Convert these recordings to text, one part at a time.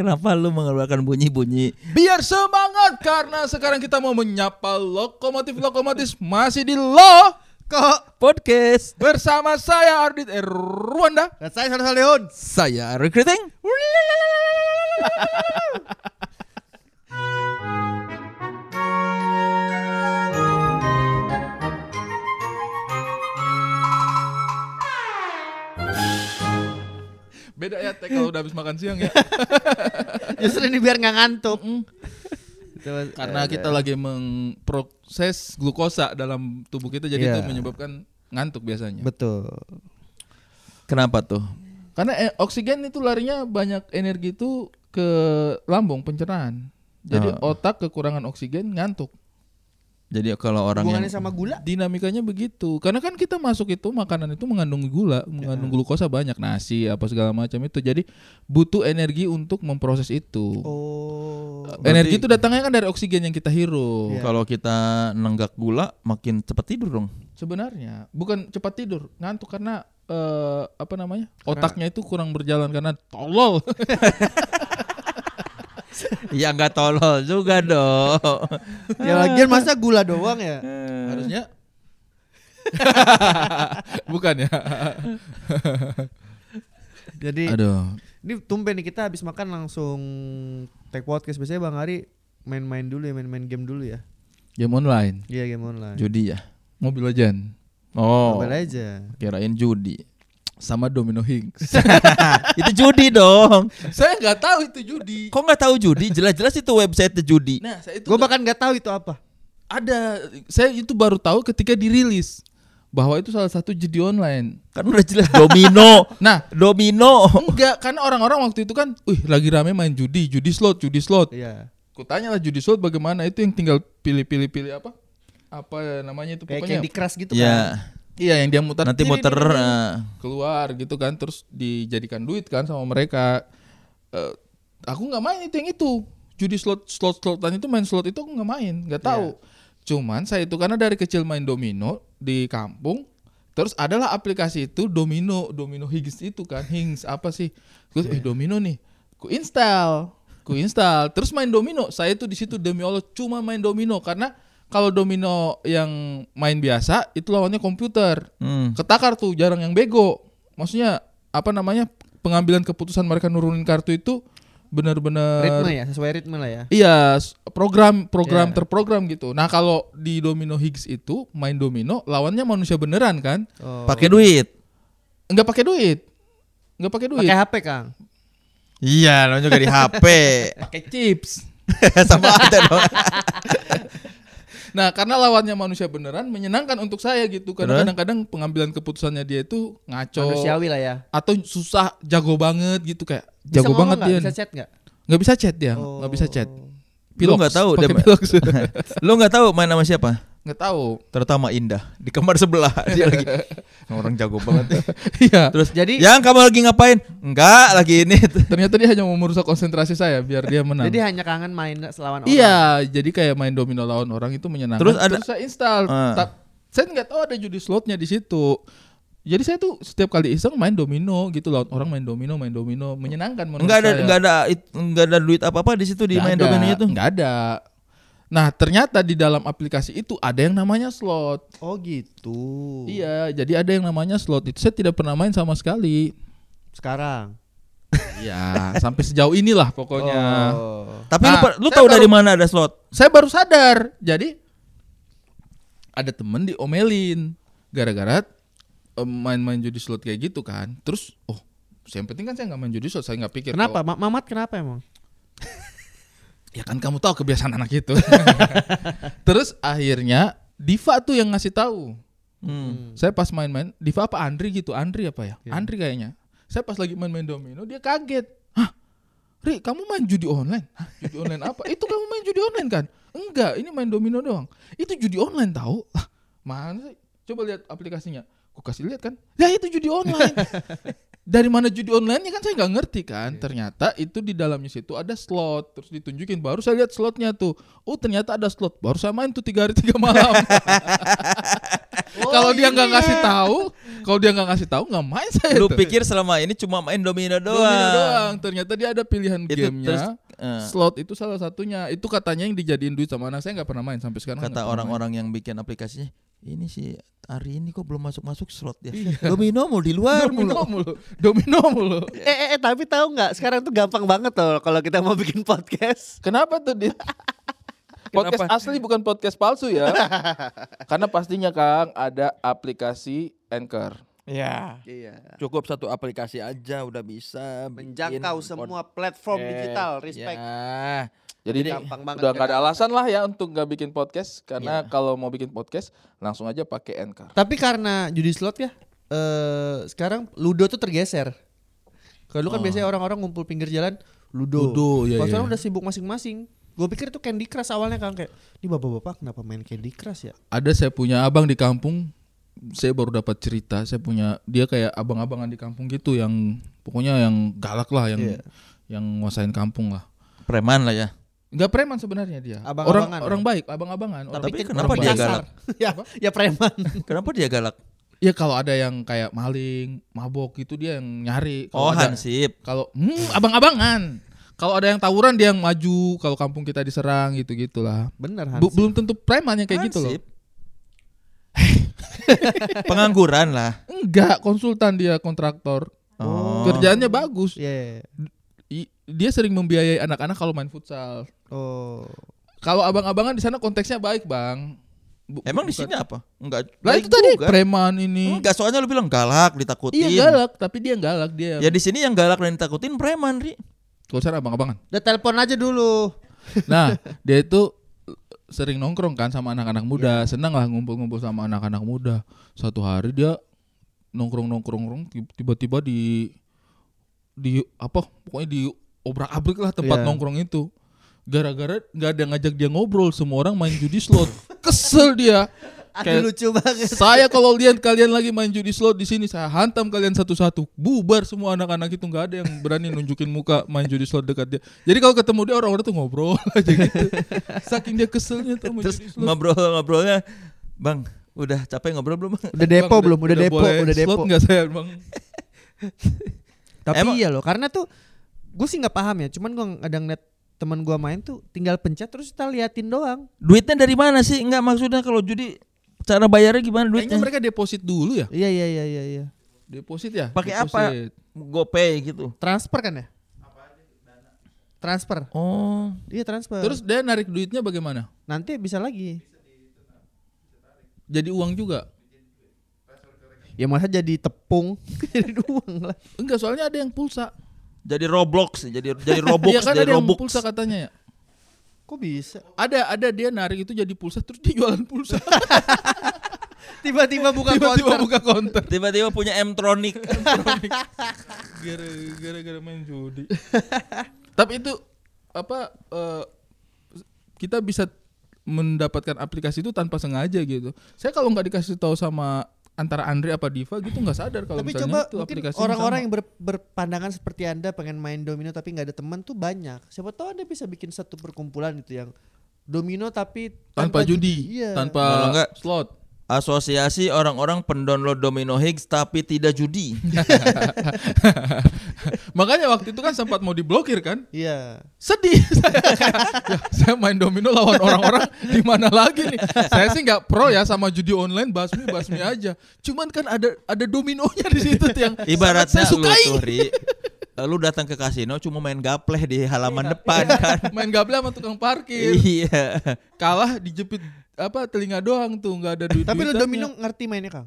Kenapa lu mengeluarkan bunyi-bunyi? Biar semangat karena sekarang kita mau menyapa lokomotif-lokomotif masih di lo Kok Podcast. bersama saya Ardit Erwanda. dan saya Sarah Leon. Saya recruiting. Beda ya teh kalau udah habis makan siang ya. Justru ini biar nggak ngantuk. Karena eh, kita lagi memproses glukosa dalam tubuh kita jadi Iya. itu menyebabkan ngantuk biasanya. betul. Kenapa tuh? Karena eh, oksigen itu larinya banyak energi itu ke lambung pencernaan. Jadi Oh. otak kekurangan oksigen ngantuk. Jadi kalau orang yang sama gula? Dinamikanya begitu. Karena kan kita masuk itu makanan itu mengandung gula, mengandung glukosa banyak, nasi apa segala macam itu. Jadi butuh energi untuk memproses itu. Oh. energi itu datangnya kan dari oksigen yang kita hirup. Iya. kalau kita nenggak gula makin cepat tidur dong. Sebenarnya bukan cepat tidur, ngantuk karena eh, apa namanya? Otaknya itu kurang berjalan karena tolol. ya nggak tolol juga dong. Ya lagian masa gula doang ya? Harusnya bukan ya. Jadi Aduh. ini tumben nih kita habis makan langsung take podcast. Biasanya Bang Ari main-main dulu ya, main-main game dulu ya. Game online, Iya game online. Judi ya. Mobile Legend, Oh. Mobile aja. Kirain judi. Sama Domino Higgs. itu judi dong. Saya nggak tahu itu judi. Kok nggak tahu judi? Jelas-jelas itu website judi. Nah, saya itu Gue bahkan nggak tahu itu apa. ada. Saya itu baru tahu ketika dirilis bahwa itu salah satu judi online. Kan udah jelas domino. Nah, domino. enggak karena orang-orang waktu itu kan, wih lagi rame main judi, judi slot, judi slot. Iya. Kutanya lah judi slot bagaimana itu yang tinggal pilih-pilih pilih apa? Apa namanya itu Kayak pokoknya? Candy Crush gitu kan. Ya, Iya yang dia muter nanti ini, muter ini, ini. eh, keluar gitu kan terus dijadikan duit kan sama mereka. Eh, aku nggak main itu yang itu. Judi slot slot slotan itu main slot itu aku nggak main, nggak tahu. Cuman saya itu karena dari kecil main domino di kampung, terus adalah aplikasi itu domino, domino Higgs itu kan, Higgs apa sih? Terus eh domino nih, ku install, ku install, terus main domino. Saya tuh di situ demi Allah cuma main domino karena kalau domino yang main biasa itu lawannya komputer hmm. ketakar tuh jarang yang bego maksudnya apa namanya pengambilan keputusan mereka nurunin kartu itu benar-benar Ritme ya, sesuai ritme lah ya. iya program program Iya. terprogram gitu nah kalau di domino Higgs itu main domino lawannya manusia beneran kan Oh. pakai duit. nggak pakai duit nggak pakai duit Pakai HP Kang. Iya, lo juga di HP. pakai chips Sama aja dong. nah karena lawannya manusia beneran menyenangkan untuk saya gitu karena kadang-kadang pengambilan keputusannya dia itu ngaco Manusiawi lah ya. atau susah jago banget gitu kayak Bisa jago banget nggak? dia Bisa chat nggak? nggak bisa chat dia nggak bisa chat Lu nggak tahu dia- pilox. Lu nggak tahu main sama siapa? Nggak tahu Terutama Indah di kamar sebelah dia lagi. Orang jago banget. ya. iya Terus Jadi yang kamu lagi ngapain? Enggak, lagi ini. ternyata dia hanya mau merusak konsentrasi saya biar dia menang jadi hanya kangen main selawan orang. iya jadi kayak main domino lawan orang itu menyenangkan Terus ada- saya install. Ta- saya nggak tahu ada judi slotnya di situ jadi saya tuh setiap kali iseng main domino gitu lawan orang main domino main domino menyenangkan menurut Enggak ada saya. enggak ada enggak ada duit apa-apa di situ di Nggak main ada, domino itu. nggak ada nah ternyata di dalam aplikasi itu ada yang namanya slot Oh gitu. Iya, jadi ada yang namanya slot itu saya tidak pernah main sama sekali. Sekarang. Iya, sampai sejauh inilah pokoknya. Oh. Tapi Nah, lu, lu tahu baru- dari mana ada slot? Saya baru sadar. Jadi ada temen diomelin gara-gara em, main-main judi slot kayak gitu kan. Terus oh, yang penting kan saya nggak main judi slot, saya nggak pikir. Kenapa? kalau- Ma- Mamat kenapa emang? Ya kan kamu tahu kebiasaan anak itu. Terus akhirnya Diva tuh yang ngasih tahu. Hmm. Saya pas main-main, Diva apa Andri gitu, Andri apa ya? Iya. Andri kayaknya. Saya pas lagi main-main domino, dia kaget. Hah? Ri, kamu main judi online? Hah, judi online apa? Itu kamu main judi online kan? Enggak, ini main domino doang. Itu judi online tahu? Mana sih? Coba lihat aplikasinya. Ku kasih lihat kan? Ya itu judi online. Dari mana judi online-nya kan saya nggak ngerti kan. Ternyata itu di dalamnya situ ada slot. Terus ditunjukin. Baru saya lihat slotnya tuh. Oh ternyata ada slot. Baru saya main tuh tiga hari tiga malam. Kalau dia nggak ngasih tahu, Kalau dia nggak ngasih tahu nggak main saya. Lu tuh. pikir selama ini cuma main domino doang. Domino doang. Ternyata dia ada pilihan Itu terus eh, Slot itu salah satunya. Itu katanya yang dijadiin duit sama anak saya nggak pernah main sampai sekarang. kata orang-orang yang bikin aplikasinya, ini sih hari ini kok belum masuk-masuk slot ya. Iya. Domino mau di luar Domino mulu. mulu. Domino mulu. Eh, eh, eh, tapi tahu nggak sekarang tuh gampang banget tuh kalau kita mau bikin podcast. Kenapa tuh dia? Podcast Kenapa? asli bukan podcast palsu ya. Karena pastinya Kang ada aplikasi Anchor. Ya. Iya. Cukup satu aplikasi aja udah bisa bikin Menjangkau semua platform podcast. digital, respect. Ya. Jadi ini Gampang banget udah nggak ada alasan lah ya untuk nggak bikin podcast karena Iya. kalau mau bikin podcast langsung aja pakai Anchor. Tapi karena judi slot ya, eh sekarang Ludo tuh tergeser. Kalau dulu kan Oh. biasanya orang-orang ngumpul pinggir jalan Ludo. Ludo, iya, Kalau iya. sekarang udah sibuk masing-masing. Gue pikir itu Candy Crush awalnya kan kayak, ini bapak-bapak kenapa main Candy Crush ya? Ada saya punya abang di kampung. Saya baru dapat cerita. Saya punya dia kayak abang-abangan di kampung gitu yang pokoknya yang galak lah, yang Iya. yang nguasain kampung lah. Preman lah ya. Nggak preman sebenarnya dia. orang Abang-abangan orang baik, abang-abangan. Orang Tapi baik. kenapa Orang dia baik. galak? ya, ya preman. Kenapa dia galak? Ya kalau ada yang kayak maling, mabok itu dia yang nyari. Oh, Kalau ada- Hansip. Kalau hmm, abang-abangan. Kalau ada yang tawuran dia yang maju. Kalau kampung kita diserang gitu gitulah. Bener Bu- Hans. belum tentu preman yang kayak gitu loh. Pengangguran lah. Enggak, konsultan dia kontraktor. Oh. Kerjaannya bagus. Iya. I- dia sering membiayai anak-anak kalau main futsal. Oh. Kalau abang-abangan di sana konteksnya baik, Bang. Bu- Emang di sini apa? Enggak. Lah itu tadi juga. preman ini. Enggak, soalnya lu bilang galak, ditakutin. Iya galak, tapi dia galak dia. Ya di sini yang galak dan ditakutin preman, Ri. Kalau sana abang-abangan. Udah telepon aja dulu. Nah, dia itu sering nongkrong kan sama anak-anak muda, senang lah ngumpul-ngumpul sama anak-anak muda. Satu hari dia nongkrong-nongkrong tiba-tiba di di apa? Pokoknya di obrak-abrik lah tempat Iya. nongkrong itu. Gara-gara nggak ada ngajak dia ngobrol, semua orang main judi slot. Kesel dia. Aduh Kayak- lucu banget. Saya kalau lihat kalian lagi main judi slot di sini, saya hantam kalian satu-satu. Bubar semua anak-anak itu nggak ada yang berani nunjukin muka main judi slot dekat dia. Jadi kalau ketemu dia orang-orang tuh ngobrol aja gitu. Saking dia keselnya tuh main Terus judi slot. ngobrol-ngobrolnya, Bang, udah capek ngobrol belum, Bang? Udah depo Bang, belum? Udah, depo, boleh udah depo. Slot nggak saya bang? Tapi Emang- iya loh, karena tuh gue sih nggak paham ya. Cuman gue ada ngeliat teman gue main tuh tinggal pencet terus kita liatin doang. Duitnya dari mana sih? Enggak maksudnya kalau judi cara bayarnya gimana Kayaknya duitnya? mereka deposit dulu ya. Iya iya iya iya. iya. Deposit ya. Pakai apa? GoPay gitu. Transfer kan ya? Transfer. Oh. Iya transfer. Terus dia narik duitnya bagaimana? nanti bisa lagi. Jadi uang juga? Ya masa jadi tepung jadi uang lah. Enggak, soalnya ada yang pulsa. Jadi Roblox, jadi jadi Robux, Iya kan jadi ada yang pulsa katanya ya. Kok bisa? Ada ada dia narik itu jadi pulsa terus dia jualan pulsa. Tiba-tiba buka Tiba-tiba konter. buka counter. Tiba-tiba punya M-Tronic. Gara- gara-gara main judi. Tapi itu apa eh, kita bisa mendapatkan aplikasi itu tanpa sengaja gitu. Saya kalau nggak dikasih tahu sama antara Andre apa Diva gitu nggak sadar kalau Tapi misalnya coba itu mungkin aplikasi orang-orang yang ber- berpandangan seperti anda pengen main domino tapi nggak ada teman tuh banyak. Siapa tahu anda bisa bikin satu perkumpulan itu yang domino tapi tanpa, judi, Iya. tanpa Kalau slot. Asosiasi orang-orang pendownload Domino Higgs tapi tidak judi. Makanya waktu itu kan sempat mau diblokir kan? Iya. Sedih saya. Ya, saya main domino lawan orang-orang di mana lagi nih? Saya sih nggak pro ya sama judi online basmi basmi aja. Cuman kan ada ada dominonya di situ tuh yang Ibaratnya saya lu sukai. tuh, Ri, lu datang ke kasino cuma main gapleh di halaman depan kan. Main gaple sama tukang parkir. iya. Kalah dijepit apa telinga doang tuh nggak ada duit. Tapi lu domino ngerti mainnya kang?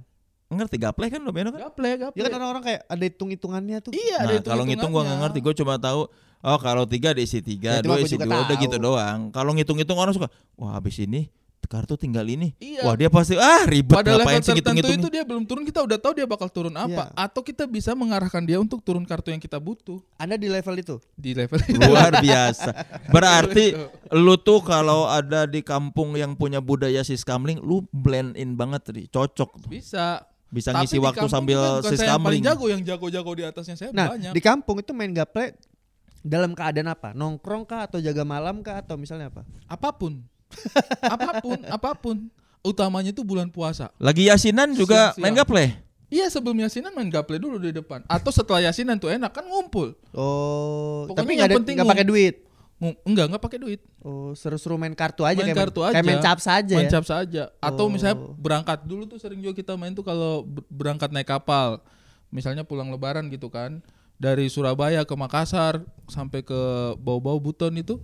Ngerti gapleh kan domino kan? gaple gaple. Ya kan orang-orang kayak ada hitung-hitungannya tuh. Iya ada Nah, kalau ngitung gua nggak ngerti, gua cuma tahu oh kalau tiga diisi tiga, Ya, itu dua isi dua, udah gitu doang. Kalau ngitung-ngitung orang suka, wah habis ini kartu tinggal ini. Iya. Wah dia pasti ah ribet Pada level ngapain sih tertentu ngitung-ngitung. itu dia belum turun kita udah tahu dia bakal turun apa Iya. atau kita bisa mengarahkan dia untuk turun kartu yang kita butuh Anda di level itu. di level Luar biasa. Berarti lu tuh kalau ada di kampung yang punya budaya siskamling, lu blend in banget nih, cocok tuh. bisa Bisa Tapi ngisi waktu sambil siskamling. paling jago yang jago-jago di atasnya saya Nah banyak di kampung itu main gaple dalam keadaan apa? Nongkrong kah atau jaga malam kah atau misalnya apa? apa pun apa pun apa pun utamanya itu bulan puasa Lagi yasinan juga Siang-siang. main gapleh. Iya sebelum yasinan main gaple dulu di depan. Atau setelah yasinan tuh enak kan ngumpul. Oh, Pokoknya tapi nggak penting nggak pakai duit. Enggak enggak pakai duit. Oh, seru-seru main kartu aja main kayak kartu main, aja. kayak main cap saja Main ya. cap saja. Atau misalnya Oh. berangkat dulu tuh sering juga kita main tuh kalau ber- berangkat naik kapal. Misalnya pulang lebaran gitu kan. Dari Surabaya ke Makassar sampai ke bau-bau Buton itu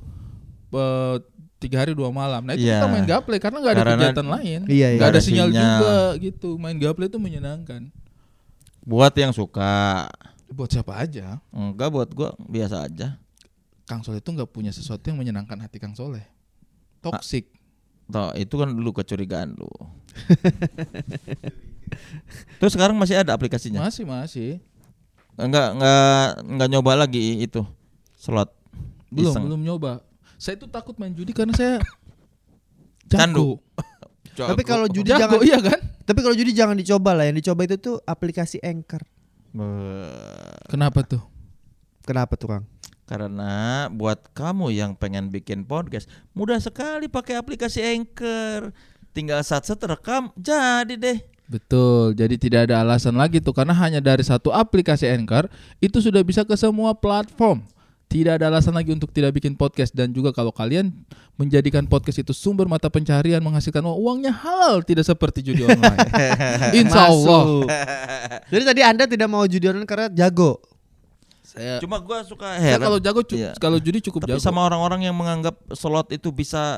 eh, tiga hari dua malam. Nah itu Iya. kita main gaple karena nggak ada Karena- kegiatan lain. Iya, iya. Nggak Nggak ada ada sinyal, sinyal. juga gitu. Main gaple itu menyenangkan. Buat yang suka. Buat siapa aja. Enggak buat gua biasa aja. Kang Soleh itu nggak punya sesuatu yang menyenangkan hati Kang Soleh. Toxic. Toh, itu kan dulu kecurigaan lu. Terus sekarang masih ada aplikasinya? Masih masih. Enggak enggak enggak nyoba lagi itu slot. Belum Iseng. belum nyoba. Saya itu takut main judi karena saya Candu. jago. Tapi kalau judi jago jangan iya kan? Tapi kalau judi jangan dicoba lah. Yang dicoba itu tuh aplikasi Anchor. Kenapa tuh? Kenapa tuh, Kang? Karena buat kamu yang pengen bikin podcast, mudah sekali pakai aplikasi Anchor. Tinggal sat-sat rekam, jadi deh. Betul. Jadi tidak ada alasan lagi tuh karena hanya dari satu aplikasi Anchor itu sudah bisa ke semua platform. Tidak ada alasan lagi untuk tidak bikin podcast dan juga kalau kalian menjadikan podcast itu sumber mata pencaharian menghasilkan uang, uangnya halal tidak seperti judi online. Insya Allah. Jadi tadi Anda tidak mau judi online karena jago. Saya, Cuma gua suka saya heran. kalau jago cu- Iya. kalau judi cukup Tapi jago. sama orang-orang yang menganggap slot itu bisa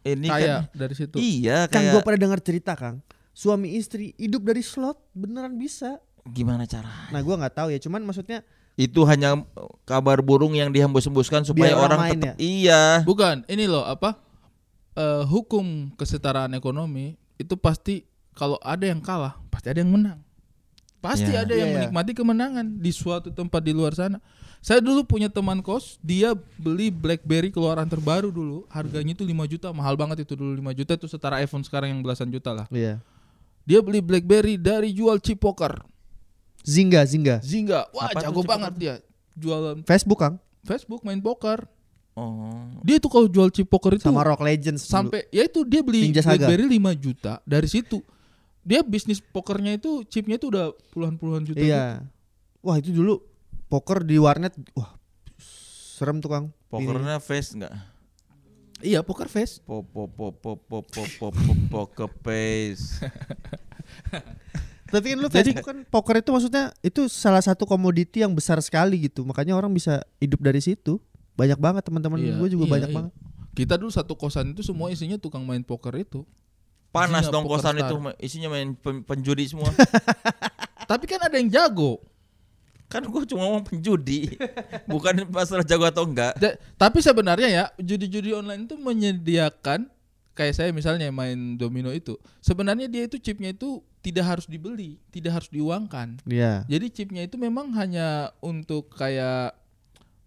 ini Kaya kan. dari situ. Iya, kayak gue pernah dengar cerita, Kang. Suami istri hidup dari slot beneran bisa. gimana cara? Nah, gua nggak tahu ya. Cuman maksudnya Itu hanya kabar burung yang dihembus-hembuskan supaya Biar orang orang tetap ya? iya. Bukan, ini loh apa? eh, hukum kesetaraan ekonomi itu pasti kalau ada yang kalah, pasti ada yang menang. Pasti Iya. ada yang Iya, iya. menikmati kemenangan di suatu tempat di luar sana. Saya dulu punya teman kos, dia beli BlackBerry keluaran terbaru dulu, harganya itu 5 juta, mahal banget itu dulu 5 juta itu setara iPhone sekarang yang belasan juta lah. iya. Dia beli BlackBerry dari jual chip poker. Zingga, Zingga. Zingga, wah Apa jago banget dia. Jualan Facebook, Kang. Facebook main poker. Oh. Dia tuh kalau jual chip poker itu Sama Rock Legends dulu. sampai ya itu dia beli Ninja Saga. BlackBerry 5 juta dari situ dia bisnis pokernya itu chipnya itu udah puluhan-puluhan juta. Iya. Gitu. Wah, itu dulu poker di warnet wah serem tuh Kang. Pokernya iya. face enggak? Iya, poker face. Po po po po po po po, po poker face. Tapi kan lu Facebook kan poker itu maksudnya itu salah satu komoditi yang besar sekali gitu. Makanya orang bisa hidup dari situ. Banyak banget teman-teman iya, gue juga iya, banyak iya. banget. Kita dulu satu kosan itu semua isinya tukang main poker itu. Panas Isinya dong kosan star. itu isinya main pen- penjudi semua. tapi kan ada yang jago kan gua cuma ngomong penjudi. Bukan masalah jago atau enggak. Ja- tapi sebenarnya ya judi-judi online itu menyediakan kayak saya misalnya main domino itu sebenarnya dia itu chipnya itu tidak harus dibeli tidak harus diuangkan Iya. jadi chipnya itu memang hanya untuk kayak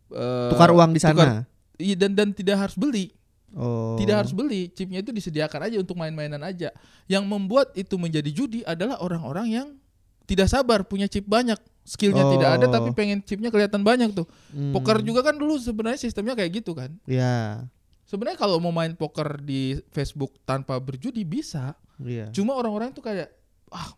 eh, Tukar uang di sana. tukar- iya dan dan tidak harus beli Oh. Tidak harus beli, chipnya itu disediakan aja untuk main-mainan aja. Yang membuat itu menjadi judi adalah orang-orang yang tidak sabar punya chip banyak, skillnya tidak ada Oh. tapi pengen chipnya kelihatan banyak tuh. Hmm. Poker juga kan dulu sebenarnya sistemnya kayak gitu kan. Iya. Sebenarnya kalau mau main poker di Facebook tanpa berjudi bisa. Iya. Cuma orang-orang tuh kayak ah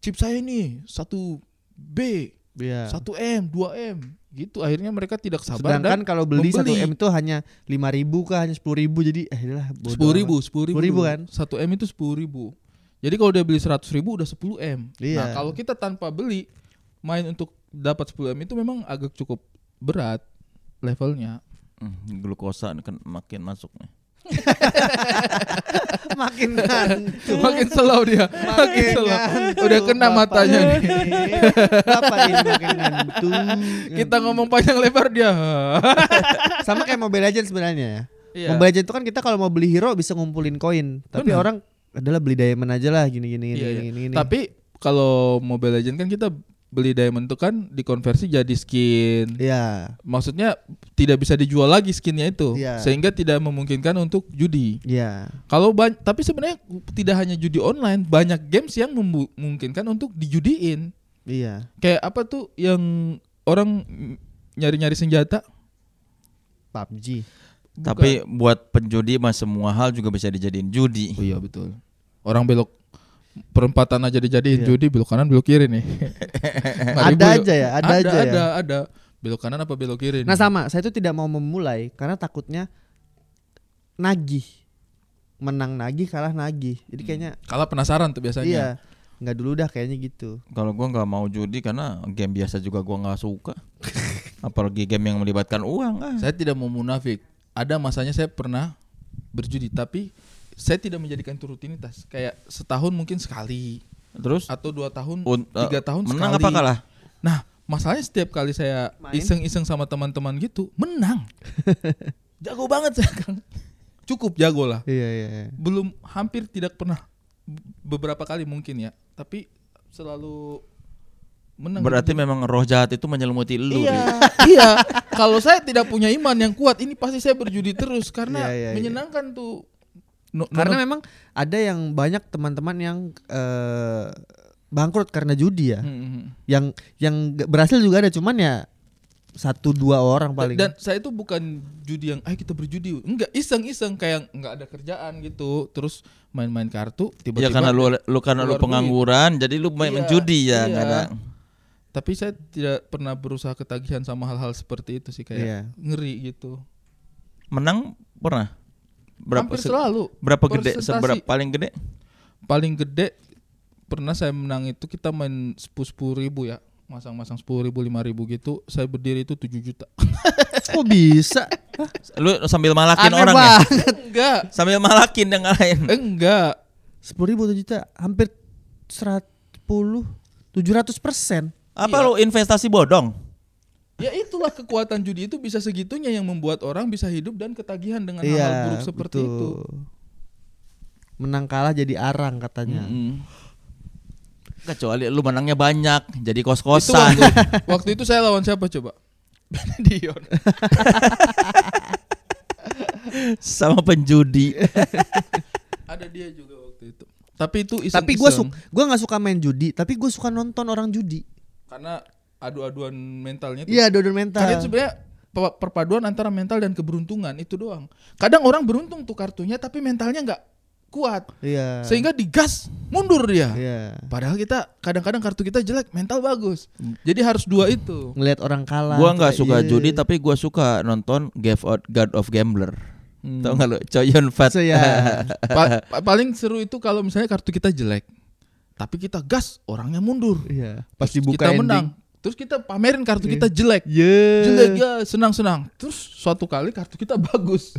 chip saya nih satu B, Iya. satu M, 2 M gitu. Akhirnya mereka tidak sabar Sedangkan dan kalau beli satu. M itu hanya lima ribu kah hanya sepuluh ribu jadi eh lah sepuluh ribu, sepuluh ribu, 10.000 dulu. kan? Satu m itu sepuluh ribu. Jadi kalau dia beli seratus ribu udah 10 m. Iya. Nah kalau kita tanpa beli main untuk dapat 10 m itu memang agak cukup berat levelnya. Hmm, glukosa kan makin masuk nih. makin ngantuk. makin slow dia, makin slow. ngantuk, Udah kena Bapak matanya nih. Bapak ini makin ngantuk. Kita ngomong panjang lebar dia. sama kayak Mobile Legends sebenarnya ya. Iya. Mobile Legends itu kan kita kalau mau beli hero bisa ngumpulin koin, tapi Benar. orang adalah beli diamond aja lah gini gini Iya, gini, iya. gini, gini. Tapi kalau Mobile Legend kan kita beli diamond itu kan dikonversi jadi skin. Iya. Maksudnya tidak bisa dijual lagi skinnya itu, Iya. sehingga tidak memungkinkan untuk judi. Iya. Kalau ban- tapi sebenarnya tidak hanya judi online, banyak games yang memungkinkan untuk dijudiin. Iya. Kayak apa tuh yang orang nyari-nyari senjata? PUBG. Bukan. Tapi buat penjudi mah semua hal juga bisa dijadiin judi. oh iya betul. Orang belok perempatan aja dijadiin Iya. judi belok kanan belok kiri nih. Ada aja ya, ada aja ya. Ada, ada. Belok kanan apa belok kiri? Nah nih? sama, saya itu tidak mau memulai karena takutnya nagih, menang nagih kalah nagih. Jadi kayaknya Kalah penasaran tuh biasanya. iya nggak dulu dah kayaknya gitu. Kalau gua nggak mau judi karena game biasa juga gua nggak suka. Apalagi game yang melibatkan uang ah. Saya tidak mau munafik. Ada masanya saya pernah berjudi tapi saya tidak menjadikan itu rutinitas. Kayak setahun mungkin sekali Terus atau dua tahun, un- tiga eh, tahun menang sekali. apa kalah? Nah, masalahnya setiap kali saya iseng-iseng sama teman-teman gitu, menang. jago banget saya, Kang. Cukup jago lah. Iya iya. iya. Belum hampir tidak pernah beberapa kali mungkin ya, tapi selalu menang. Berarti memang roh jahat itu menyelimuti lu. Iya, iya. Kalau saya tidak punya iman yang kuat, ini pasti saya berjudi terus karena Iya, iya, iya. menyenangkan tuh. No- Karena no- memang ada yang banyak teman-teman yang eh, bangkrut karena judi ya. Hmm, hmm, hmm. Yang yang berhasil juga ada cuman ya satu dua orang paling. Dan saya itu bukan judi yang, ayo kita berjudi. Enggak, iseng-iseng kayak enggak ada kerjaan gitu. Terus main-main kartu, Ya tiba-tiba. karena lu lu karena lu keluar duit. pengangguran, jadi lu main Iya, menjudi ya, iya. nggak ada. Tapi saya tidak pernah berusaha ketagihan sama hal-hal seperti itu sih kayak Iya. ngeri gitu. Menang pernah? Berapa Hampir se- selalu. berapa gede? Seberapa paling gede? Paling gede pernah saya menang itu kita main sepuluh ribu ya masang-masang sepuluh ribu lima ribu gitu saya berdiri itu 7 juta Kok bisa? Lu sambil malakin Aneh orang ya? enggak Sambil malakin yang lain. enggak Sepuluh ribu tuh juta, hampir seratus tujuh ratus persen. Apa Iya. lu investasi bodong? Ya itulah kekuatan judi itu bisa segitunya yang membuat orang bisa hidup dan ketagihan dengan hal-hal Iya, buruk seperti betul. itu Menang kalah jadi arang katanya. Mm-mm. Kecuali lu menangnya banyak, jadi itu kos-kosan. waktu, waktu itu saya lawan siapa coba Benedion sama penjudi. ada dia juga waktu itu tapi itu iseng Tapi gue suka, gue nggak suka main judi, tapi gue suka nonton orang judi. karena adu-aduan mentalnya tuh Iya, dodol mental. Karena itu sebenarnya pe- perpaduan antara mental dan keberuntungan itu doang. Kadang orang beruntung tuh kartunya tapi mentalnya nggak kuat Iya. sehingga digas mundur dia. Iya. Padahal kita kadang-kadang kartu kita jelek, mental bagus. Jadi harus dua itu. Ngelihat orang kalah. gua nggak suka iya. judi tapi gua suka nonton Give Out God of Gambler. Hmm. Tahu nggak lu? Choyun Fat. So, ya. Pa- pa- paling seru itu kalau misalnya kartu kita jelek, tapi kita gas orangnya mundur. Iya. Pas Terus dibuka kita ending. menang. Terus kita pamerin kartu kita jelek. Iya. jelek ya senang-senang terus suatu kali kartu kita bagus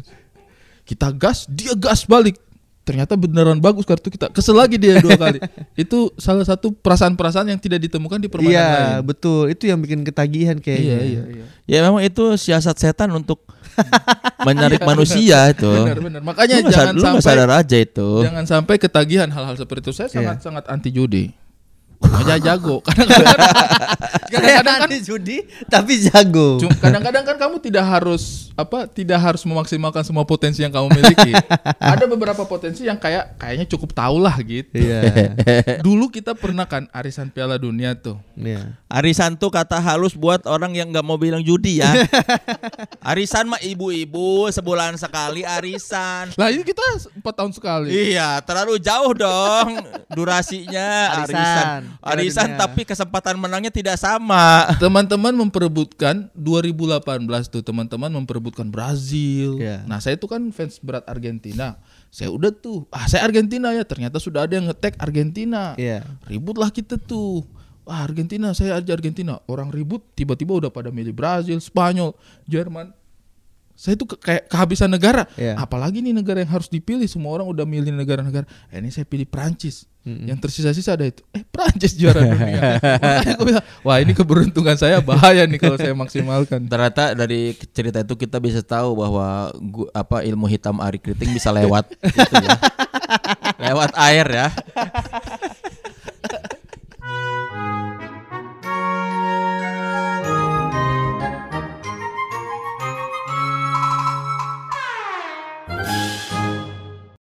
kita gas dia gas balik ternyata beneran bagus kartu kita kesel lagi dia dua kali itu salah satu perasaan-perasaan yang tidak ditemukan di permainan Iya, lain betul. Itu yang bikin ketagihan kayaknya. iya iya iya Ya memang itu siasat setan untuk menarik Iya, manusia itu. benar-benar makanya Lu jangan sad- lu nggak sampai sadar aja itu. jangan sampai ketagihan hal-hal seperti itu saya Iya. sangat sangat anti judi aja jago kadang-kadang kadang-kadang kan judi tapi jago. Kadang-kadang kan kamu tidak harus apa tidak harus memaksimalkan semua potensi yang kamu miliki. Ada beberapa potensi yang kayak kayaknya cukup tahu lah gitu. Iya. Dulu kita pernah kan arisan Piala Dunia tuh. Iya. Arisan tuh kata halus buat orang yang nggak mau bilang judi ya. arisan mah ibu-ibu sebulan sekali arisan. Lah ini kita empat tahun sekali. Iya, terlalu jauh dong durasinya Arisan. arisan. Arisan tapi kesempatan menangnya tidak sama. Teman-teman memperebutkan 2018 tuh teman-teman memperebutkan Brazil. Iya. Nah saya itu kan fans berat Argentina. Saya udah tuh, ah saya Argentina ya. Ternyata sudah ada yang ngetek Argentina. Iya. Ributlah kita tuh. Wah Argentina, saya aja Argentina. Orang ribut tiba-tiba udah pada milih Brazil, Spanyol, Jerman. Saya tuh ke- kayak kehabisan negara. Iya. Apalagi nih negara yang harus dipilih. Semua orang udah milih negara-negara. Eh, ini saya pilih Prancis. Yang tersisa-sisa ada itu. Eh Prancis juara dunia. Makanya aku bilang, wah ini keberuntungan saya bahaya nih kalau saya maksimalkan. Ternyata dari cerita itu kita bisa tahu bahwa gu- apa ilmu hitam Ari Kriting bisa lewat gitu ya. lewat air ya.